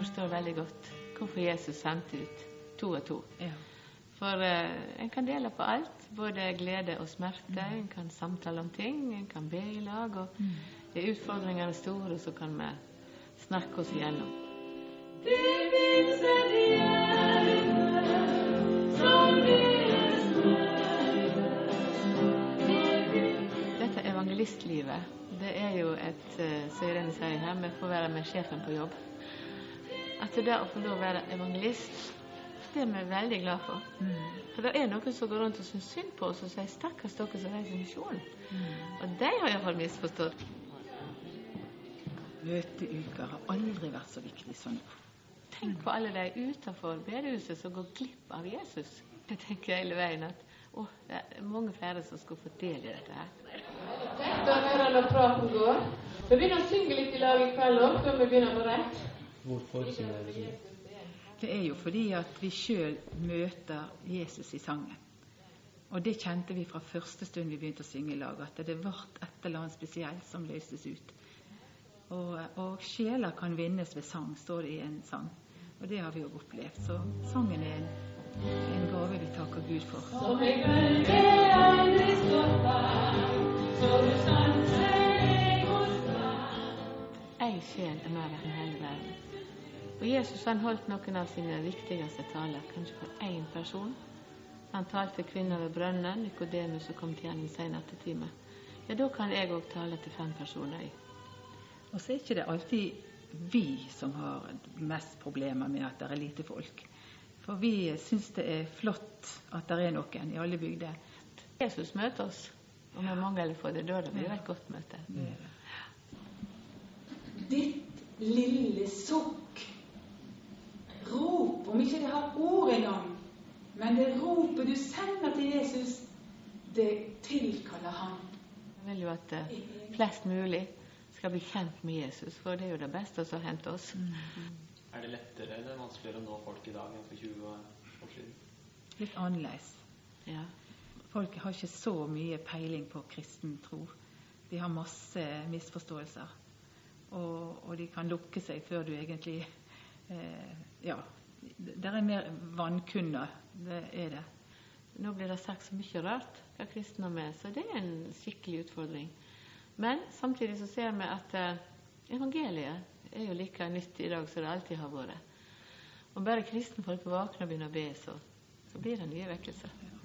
forstår veldig godt hvorfor Jesus sendte ut to og to. Ja. For eh, en kan dele på alt, både glede og smerte. En kan samtale om ting, en kan be i lag. Og er utfordringene store, så kan vi snakke oss igjennom. Det som Dette evangelistlivet, det er jo et, eh, som Irene sier her, vi får være med sjefen på jobb. At det å få lov å være evangelist, det er vi veldig glad for. For det er noen som går rundt og syns synd på oss og sier 'stakkars dere som reiser misjon'. Og de har iallfall misforstått. Møteuker har aldri vært så viktig som nå. Tenk på alle de utenfor bedehuset som går glipp av Jesus. Jeg tenker hele veien at å, det er mange flere som skulle fått del i dette her. Tenk å høre når praten går. Vi begynner å synge litt i lag i kveld òg, før vi begynner på rett. Hvorfor synger vi det? Det er jo fordi at vi sjøl møter Jesus i sangen. Og det kjente vi fra første stund vi begynte å synge i lag, at det ble et eller annet spesielt som løses ut. Og, og sjeler kan vinnes ved sang, står det i en sang. Og det har vi jo opplevd. Så sangen er en, en gave vi takker Gud for. Som i Ei sjel er mer enn hele verden. Og Jesus han holdt noen av sine viktigste taler kanskje for én person. Han talte kvinner ved brønnen, Nikodemus som kom til ham i sen nattetime. Ja, da kan jeg òg tale til fem personer. Og så er ikke det alltid vi som har mest problemer med at det er lite folk. For vi syns det er flott at det er noen i alle bygder. Jesus møter oss, og vi mangler for det. Da er det blir et godt møte. Ditt lille sukk. Rop, om ikke det har ord engang, men det ropet du sender til Jesus, det tilkaller han. Jeg vil jo at eh, flest mulig skal bli kjent med Jesus, for det er jo det beste som har hendt oss. Er det lettere eller vanskeligere å nå folk i dag enn for 20 år siden? Litt annerledes. Ja. Folk har ikke så mye peiling på kristen tro. De har masse misforståelser. Og, og de kan lukke seg før du egentlig eh, Ja. Det er mer vannkunder, Det er det. Nå blir det sagt så mye rart hva kristendom er, så det er en skikkelig utfordring. Men samtidig så ser vi at eh, evangeliet er jo like nytt i dag som det alltid har vært. Om bare kristenfolk våkner og begynner å be, så, så blir det nye vekkelser.